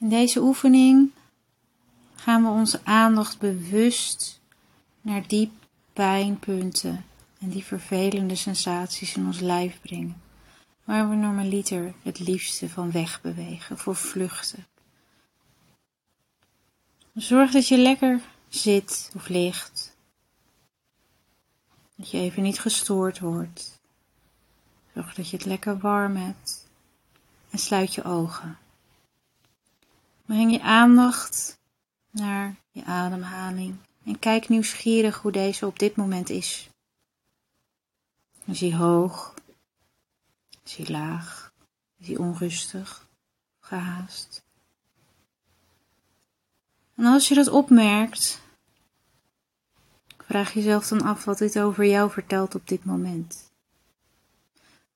In deze oefening gaan we onze aandacht bewust naar die pijnpunten en die vervelende sensaties in ons lijf brengen, waar we normaliter het liefste van wegbewegen voor vluchten. Zorg dat je lekker zit of ligt, dat je even niet gestoord wordt. Zorg dat je het lekker warm hebt en sluit je ogen. Breng je aandacht naar je ademhaling en kijk nieuwsgierig hoe deze op dit moment is. Is hij hoog? Is hij laag? Is hij onrustig? Gehaast? En als je dat opmerkt, vraag jezelf dan af wat dit over jou vertelt op dit moment.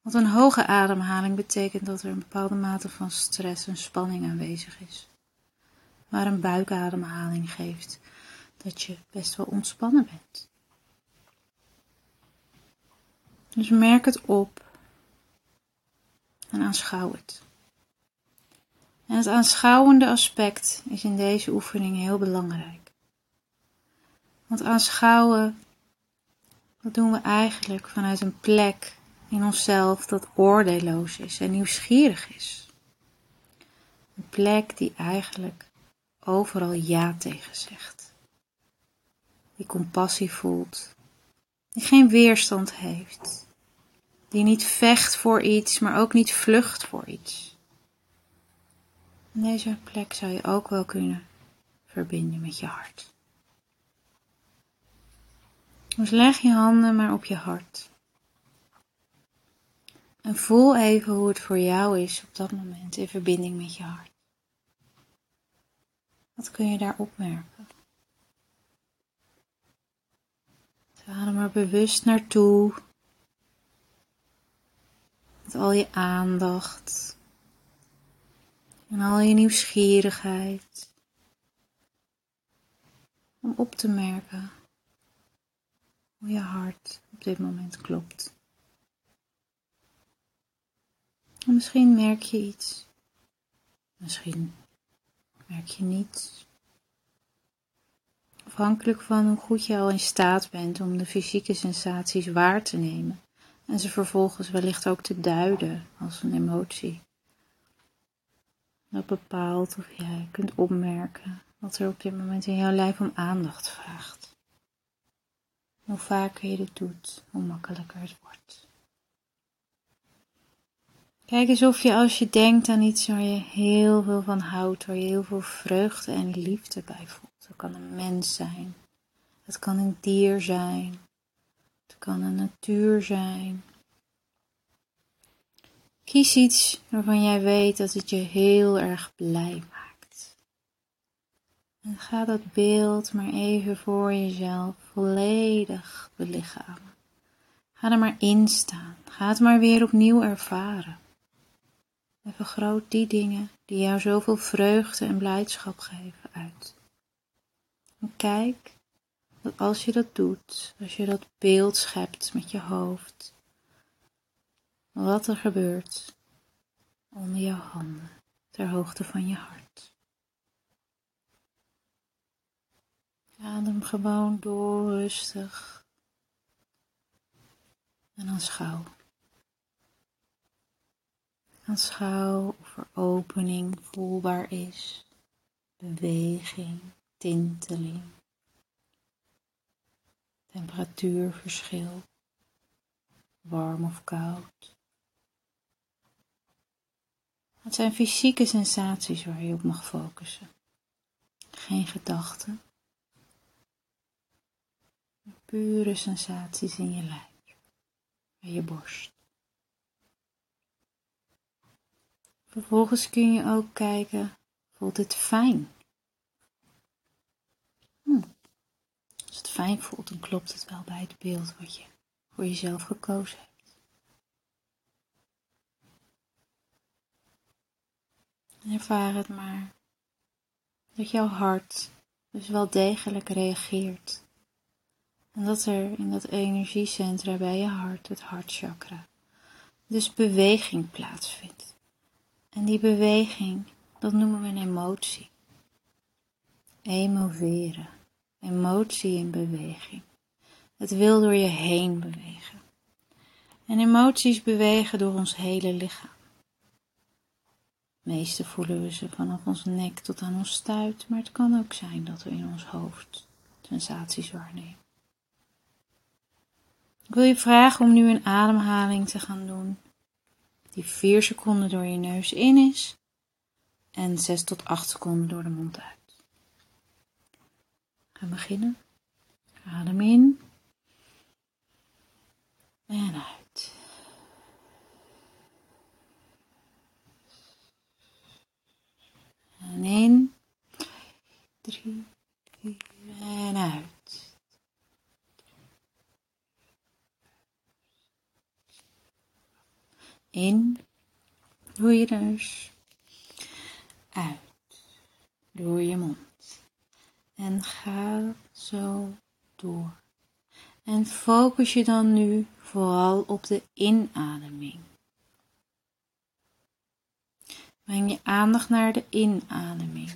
Want een hoge ademhaling betekent dat er een bepaalde mate van stress en spanning aanwezig is. Maar een buikademhaling geeft dat je best wel ontspannen bent. Dus merk het op en aanschouw het. En het aanschouwende aspect is in deze oefening heel belangrijk. Want aanschouwen, dat doen we eigenlijk vanuit een plek in onszelf dat oordeelloos is en nieuwsgierig is. Een plek die eigenlijk overal ja tegen zegt. Die compassie voelt, die geen weerstand heeft, die niet vecht voor iets, maar ook niet vlucht voor iets. En deze plek zou je ook wel kunnen verbinden met je hart. Dus leg je handen maar op je hart. En voel even hoe het voor jou is op dat moment in verbinding met je hart. Wat kun je daar opmerken? Adem er bewust naartoe. Met al je aandacht. En al je nieuwsgierigheid. Om op te merken hoe je hart op dit moment klopt. En misschien merk je iets. Misschien merk je niets. Afhankelijk van hoe goed je al in staat bent om de fysieke sensaties waar te nemen en ze vervolgens wellicht ook te duiden als een emotie. Dat bepaalt of jij kunt opmerken wat er op dit moment in jouw lijf om aandacht vraagt. Hoe vaker je dit doet, hoe makkelijker het wordt. Kijk eens of je als je denkt aan iets waar je heel veel van houdt, waar je heel veel vreugde en liefde bij voelt. Het kan een mens zijn, het kan een dier zijn, het kan een natuur zijn. Kies iets waarvan jij weet dat het je heel erg blij maakt. En ga dat beeld maar even voor jezelf volledig belichamen. Ga er maar in staan. Ga het maar weer opnieuw ervaren. En vergroot die dingen die jou zoveel vreugde en blijdschap geven uit. En kijk dat als je dat doet, als je dat beeld schept met je hoofd, wat er gebeurt onder jouw handen, ter hoogte van je hart. Adem gewoon door rustig en dan schouw. Aanschouw of er opening voelbaar is, beweging, tinteling, temperatuurverschil, warm of koud. Het zijn fysieke sensaties waar je op mag focussen. Geen gedachten. Pure sensaties in je lijf, in je borst. Vervolgens kun je ook kijken, voelt het fijn? Hm. Als het fijn voelt, dan klopt het wel bij het beeld wat je voor jezelf gekozen hebt. Ervaar het maar dat jouw hart dus wel degelijk reageert. En dat er in dat energiecentra bij je hart, het hartchakra, dus beweging plaatsvindt. En die beweging dat noemen we een emotie. Emoveren. Emotie in beweging. Het wil door je heen bewegen. En emoties bewegen door ons hele lichaam. Meestal voelen we ze vanaf ons nek tot aan ons stuit, maar het kan ook zijn dat we in ons hoofd sensaties waarnemen. Ik wil je vragen om nu een ademhaling te gaan doen die 4 seconden door je neus in is en 6 tot 8 seconden door de mond uit. Ga beginnen. Adem in en uit. En in, drie, vier en uit. In door je neus, uit door je mond. En ga zo door. En focus je dan nu vooral op de inademing. Breng je aandacht naar de inademing.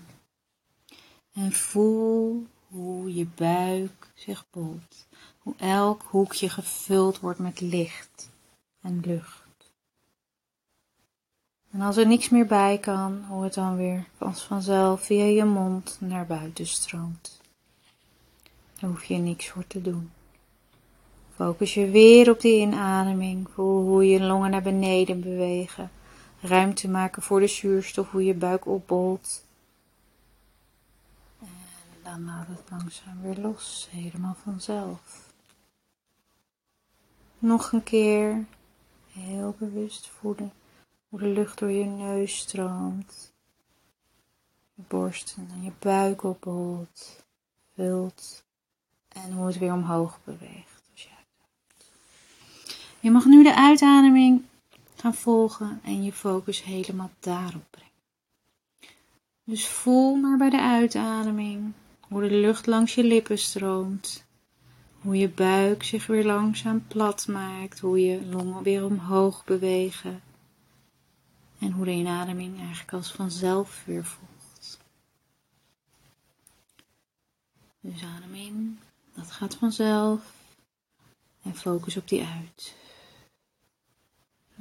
En voel hoe je buik zich bolt. Hoe elk hoekje gevuld wordt met licht en lucht. En als er niks meer bij kan, hoe het dan weer als vanzelf via je mond naar buiten stroomt. Daar hoef je niks voor te doen. Focus je weer op die inademing. Voel hoe je longen naar beneden bewegen. Ruimte maken voor de zuurstof, hoe je buik opbolt. En dan laat het langzaam weer los, helemaal vanzelf. Nog een keer heel bewust voelen hoe de lucht door je neus stroomt. Je borst en je buik opbolt, vult en hoe het weer omhoog beweegt. Je mag nu de uitademing gaan volgen en je focus helemaal daarop brengen. Dus voel maar bij de uitademing hoe de lucht langs je lippen stroomt, hoe je buik zich weer langzaam plat maakt, hoe je longen weer omhoog bewegen en hoe de inademing eigenlijk als vanzelf weer volgt. Dus adem in, dat gaat vanzelf en focus op die uit.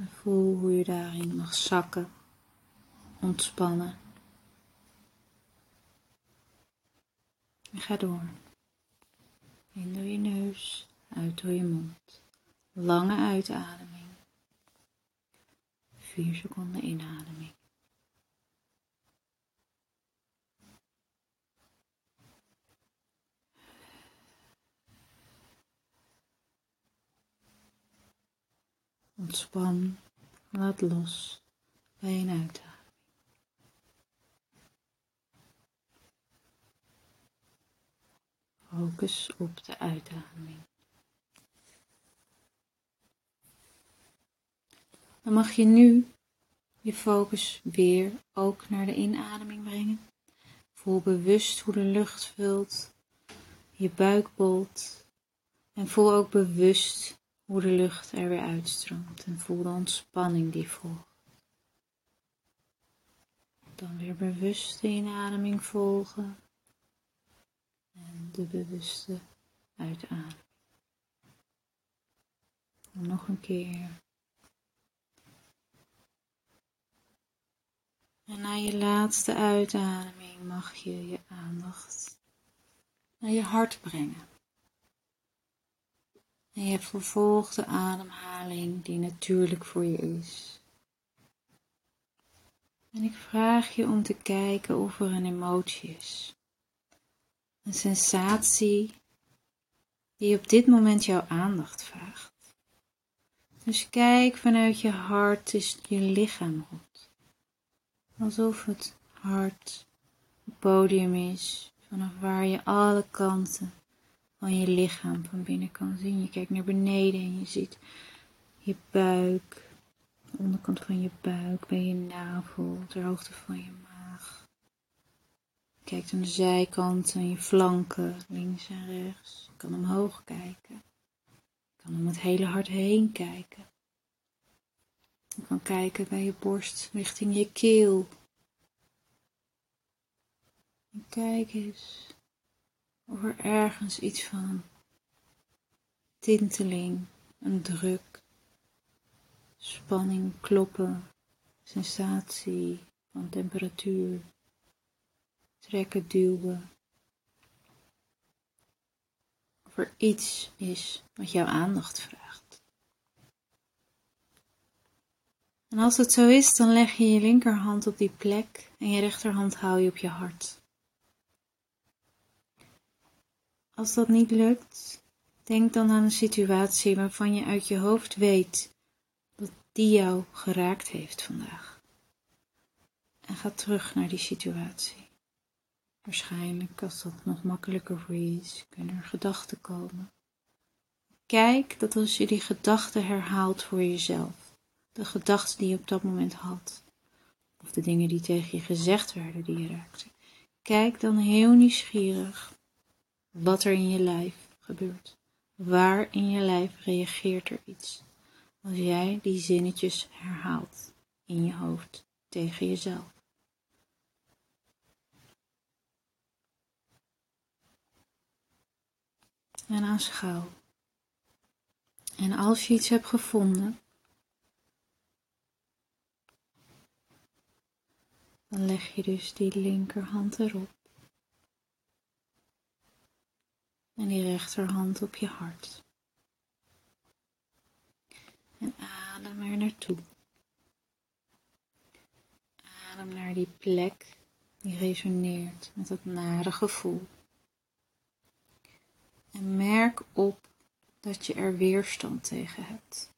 Voel hoe je daarin mag zakken, ontspannen. En ga door. In door je neus, uit door je mond. Lange uitademing. Vier seconden inademing. Ontspan, laat los bij een uitademing. Focus op de uitademing. Dan mag je nu je focus weer ook naar de inademing brengen. Voel bewust hoe de lucht vult, je buik bolt en voel ook bewust hoe de lucht er weer uitstroomt en voel de ontspanning die volgt. Dan weer bewust de inademing volgen en de bewuste uitademing. nog een keer. En na je laatste uitademing mag je je aandacht naar je hart brengen. En je vervolgt de ademhaling die natuurlijk voor je is. En ik vraag je om te kijken of er een emotie is. Een sensatie die op dit moment jouw aandacht vraagt. Dus kijk vanuit je hart is je lichaam rond. Alsof het hart het podium is vanaf waar je alle kanten van je lichaam van binnen kan zien. Je kijkt naar beneden en je ziet je buik, de onderkant van je buik, bij je navel, ter hoogte van je maag. Je kijkt aan de zijkanten, en je flanken, links en rechts. Je kan omhoog kijken. Je kan om het hele hart heen kijken. Je kan kijken bij je borst richting je keel. En kijk eens of er ergens iets van tinteling, een druk, spanning, kloppen, sensatie van temperatuur, trekken, duwen. Of er iets is wat jouw aandacht vraagt. En als het zo is, dan leg je je linkerhand op die plek en je rechterhand hou je op je hart. Als dat niet lukt, denk dan aan een situatie waarvan je uit je hoofd weet dat die jou geraakt heeft vandaag. En ga terug naar die situatie. Waarschijnlijk, als dat nog makkelijker voor je is, kunnen er gedachten komen. Kijk dat als je die gedachten herhaalt voor jezelf, de gedachten die je op dat moment had, of de dingen die tegen je gezegd werden die je raakte, kijk dan heel nieuwsgierig wat er in je lijf gebeurt. Waar in je lijf reageert er iets als jij die zinnetjes herhaalt in je hoofd tegen jezelf? En aanschouw. En als je iets hebt gevonden, dan leg je dus die linkerhand erop. en die rechterhand op je hart. En adem er naartoe. Adem naar die plek die resoneert met dat nare gevoel. En merk op dat je er weerstand tegen hebt.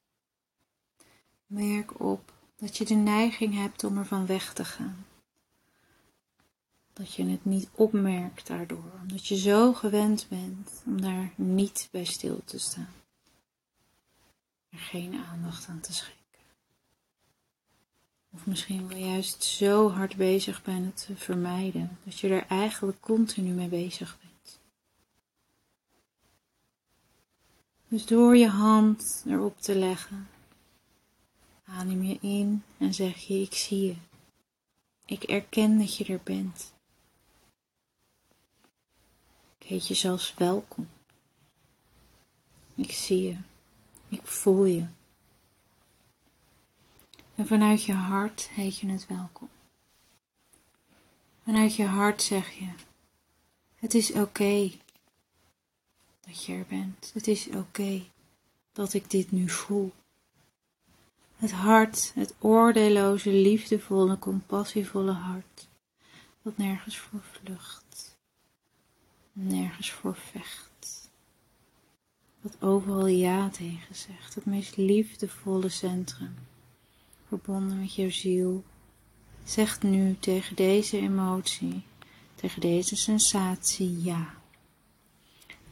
Merk op dat je de neiging hebt om ervan weg te gaan dat je het niet opmerkt daardoor, omdat je zo gewend bent om daar niet bij stil te staan. Er geen aandacht aan te schenken. Of misschien wel juist zo hard bezig bent het te vermijden, dat je er eigenlijk continu mee bezig bent. Dus door je hand erop te leggen, adem je in en zeg je: Ik zie je. Ik erken dat je er bent heet je zelfs welkom. Ik zie je, ik voel je. En vanuit je hart heet je het welkom. Vanuit je hart zeg je, het is oké dat je er bent. Het is oké dat ik dit nu voel. Het hart, het oordeelloze, liefdevolle, compassievolle hart, dat nergens voor vlucht nergens voor vecht. Wat overal ja tegen zegt. Het meest liefdevolle centrum. Verbonden met jouw ziel. Zegt nu tegen deze emotie, tegen deze sensatie ja.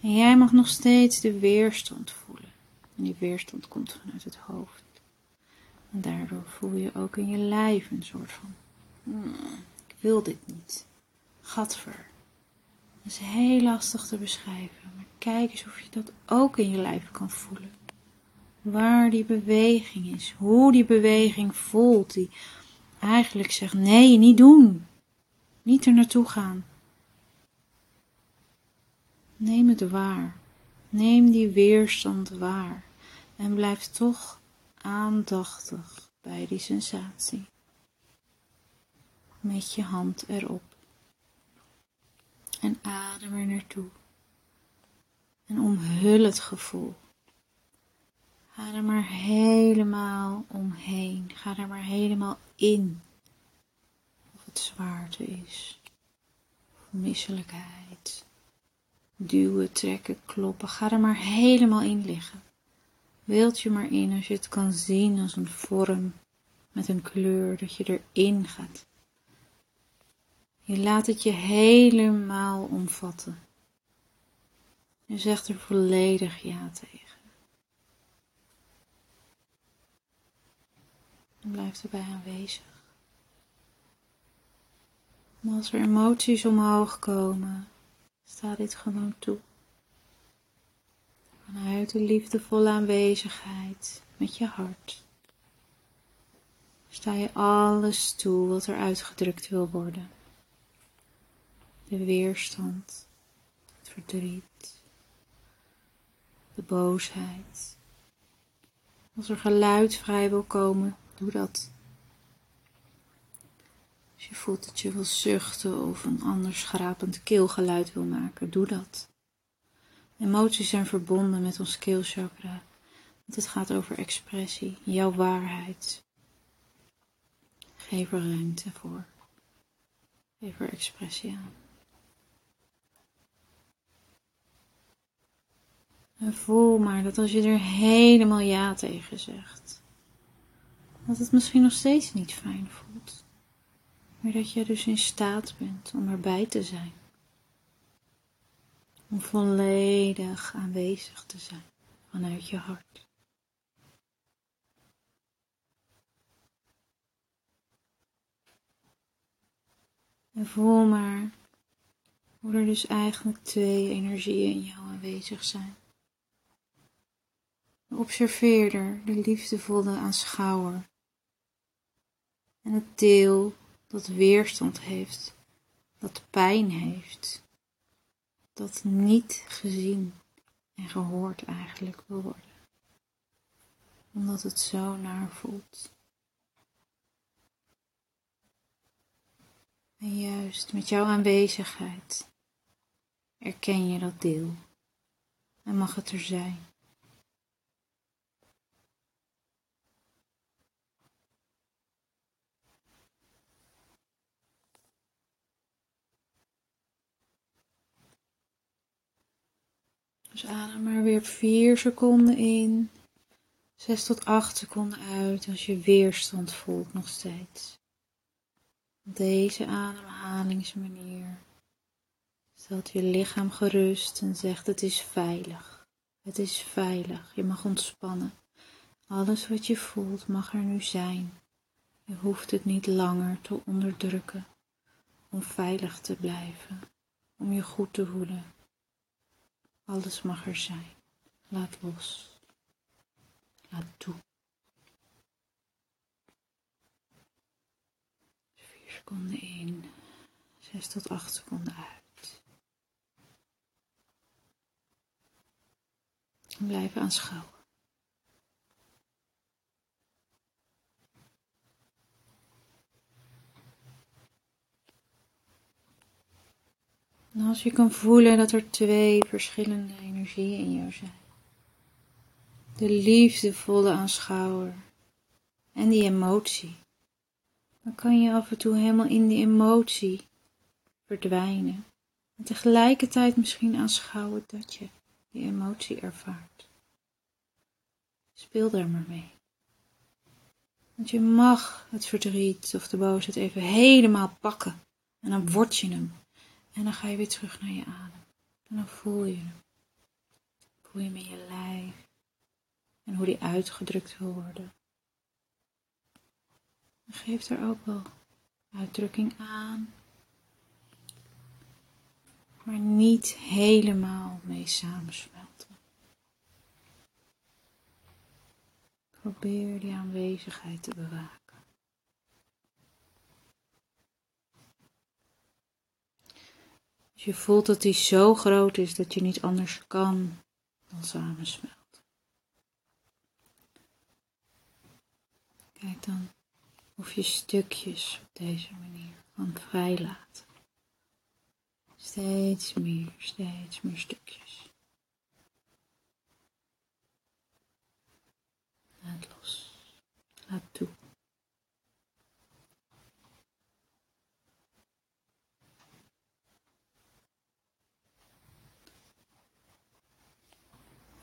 En jij mag nog steeds de weerstand voelen. En die weerstand komt vanuit het hoofd. En daardoor voel je ook in je lijf een soort van, hmm, ik wil dit niet. Gadver. Dat is heel lastig te beschrijven, maar kijk eens of je dat ook in je lijf kan voelen. Waar die beweging is, hoe die beweging voelt, die eigenlijk zegt nee, niet doen. Niet er naartoe gaan. Neem het waar. Neem die weerstand waar en blijf toch aandachtig bij die sensatie. Met je hand erop adem er naartoe. En omhul het gevoel. Ga er maar helemaal omheen. Ga er maar helemaal in. Of het zwaarte is. Misselijkheid. Duwen, trekken, kloppen. Ga er maar helemaal in liggen. Wilt je maar in als je het kan zien als een vorm met een kleur dat je erin gaat je laat het je helemaal omvatten. Je zegt er volledig ja tegen. En blijf erbij aanwezig. Als er emoties omhoog komen, sta dit gewoon toe. Vanuit de liefdevolle aanwezigheid met je hart. Sta je alles toe wat er uitgedrukt wil worden. De weerstand, het verdriet, de boosheid. Als er geluid vrij wil komen, doe dat. Als je voelt dat je wil zuchten of een ander schrapend keelgeluid wil maken, doe dat. Emoties zijn verbonden met ons keelchakra, want het gaat over expressie, jouw waarheid. Geef er ruimte voor. Geef er expressie aan. En voel maar dat als je er helemaal ja tegen zegt, dat het misschien nog steeds niet fijn voelt. Maar dat je dus in staat bent om erbij te zijn. Om volledig aanwezig te zijn vanuit je hart. En voel maar hoe er dus eigenlijk twee energieën in jou aanwezig zijn. De observeerder, de liefdevolle aanschouwer. En het deel dat weerstand heeft, dat pijn heeft, dat niet gezien en gehoord eigenlijk wil worden. Omdat het zo naar voelt. En juist met jouw aanwezigheid erken je dat deel en mag het er zijn. Dus adem maar weer 4 seconden in, 6 tot 8 seconden uit als je weerstand voelt nog steeds. Deze ademhalingsmanier stelt je lichaam gerust en zegt het is veilig. Het is veilig. Je mag ontspannen. Alles wat je voelt mag er nu zijn. Je hoeft het niet langer te onderdrukken om veilig te blijven, om je goed te voelen. Alles mag er zijn. Laat los. Laat toe. Vier seconden in. Zes tot acht seconden uit. En blijven aanschouwen. En als je kan voelen dat er twee verschillende energieën in jou zijn. De liefdevolle aanschouwer en die emotie. Dan kan je af en toe helemaal in die emotie verdwijnen. En tegelijkertijd misschien aanschouwen dat je die emotie ervaart. Speel daar maar mee. Want je mag het verdriet of de boosheid even helemaal pakken. En dan word je hem. En dan ga je weer terug naar je adem. En dan voel je hem. Voel je hem in je lijf. En hoe die uitgedrukt wil worden. En geef er ook wel uitdrukking aan. Maar niet helemaal mee samensmelten. Probeer die aanwezigheid te bewaken. Je voelt dat die zo groot is dat je niet anders kan dan samensmelten. Kijk dan of je stukjes op deze manier kan vrijlaten. Steeds meer, steeds meer stukjes. Laat los. Laat toe.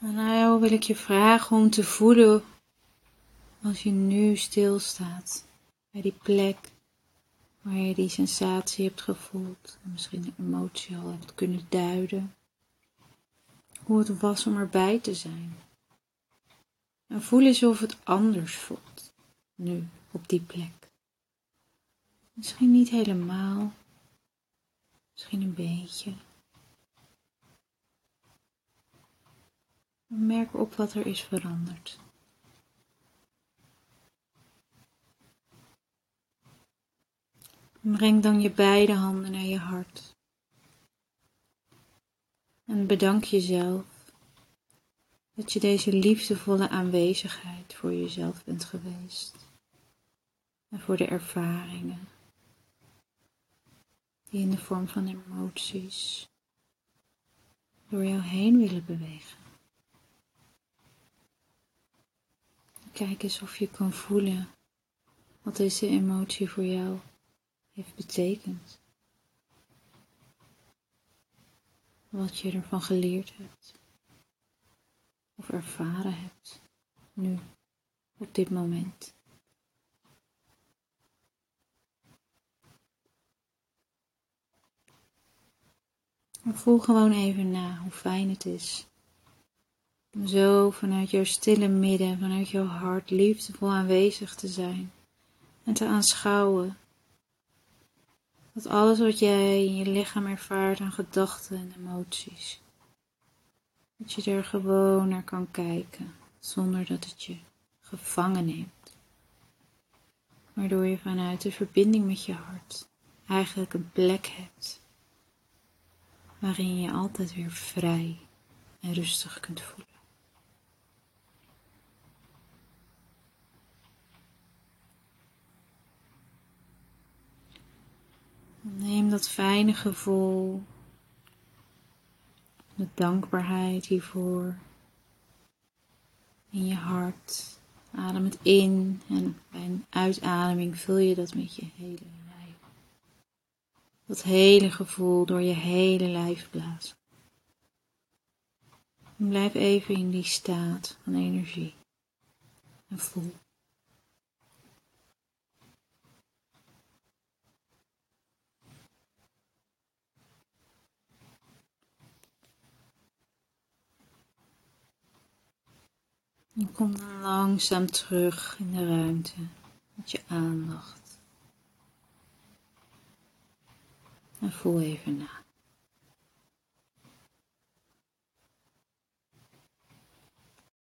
En nou wil ik je vragen om te voelen als je nu stilstaat bij die plek waar je die sensatie hebt gevoeld en misschien de emotie al hebt kunnen duiden. Hoe het was om erbij te zijn. En voel eens of het anders voelt nu op die plek. Misschien niet helemaal, misschien een beetje. Merk op wat er is veranderd. Breng dan je beide handen naar je hart. En bedank jezelf dat je deze liefdevolle aanwezigheid voor jezelf bent geweest. En voor de ervaringen die in de vorm van emoties door jou heen willen bewegen. Kijk eens of je kan voelen wat deze emotie voor jou heeft betekend. Wat je ervan geleerd hebt of ervaren hebt nu, op dit moment. En voel gewoon even na hoe fijn het is zo vanuit jouw stille midden, vanuit jouw hart liefdevol aanwezig te zijn en te aanschouwen dat alles wat jij in je lichaam ervaart aan gedachten en emoties, dat je er gewoon naar kan kijken zonder dat het je gevangen neemt. Waardoor je vanuit de verbinding met je hart eigenlijk een plek hebt waarin je altijd weer vrij en rustig kunt voelen. Neem dat fijne gevoel, de dankbaarheid hiervoor in je hart. Adem het in en bij een uitademing vul je dat met je hele lijf. Dat hele gevoel door je hele lijf blazen. En blijf even in die staat van energie en voel. En kom dan langzaam terug in de ruimte met je aandacht. En voel even na.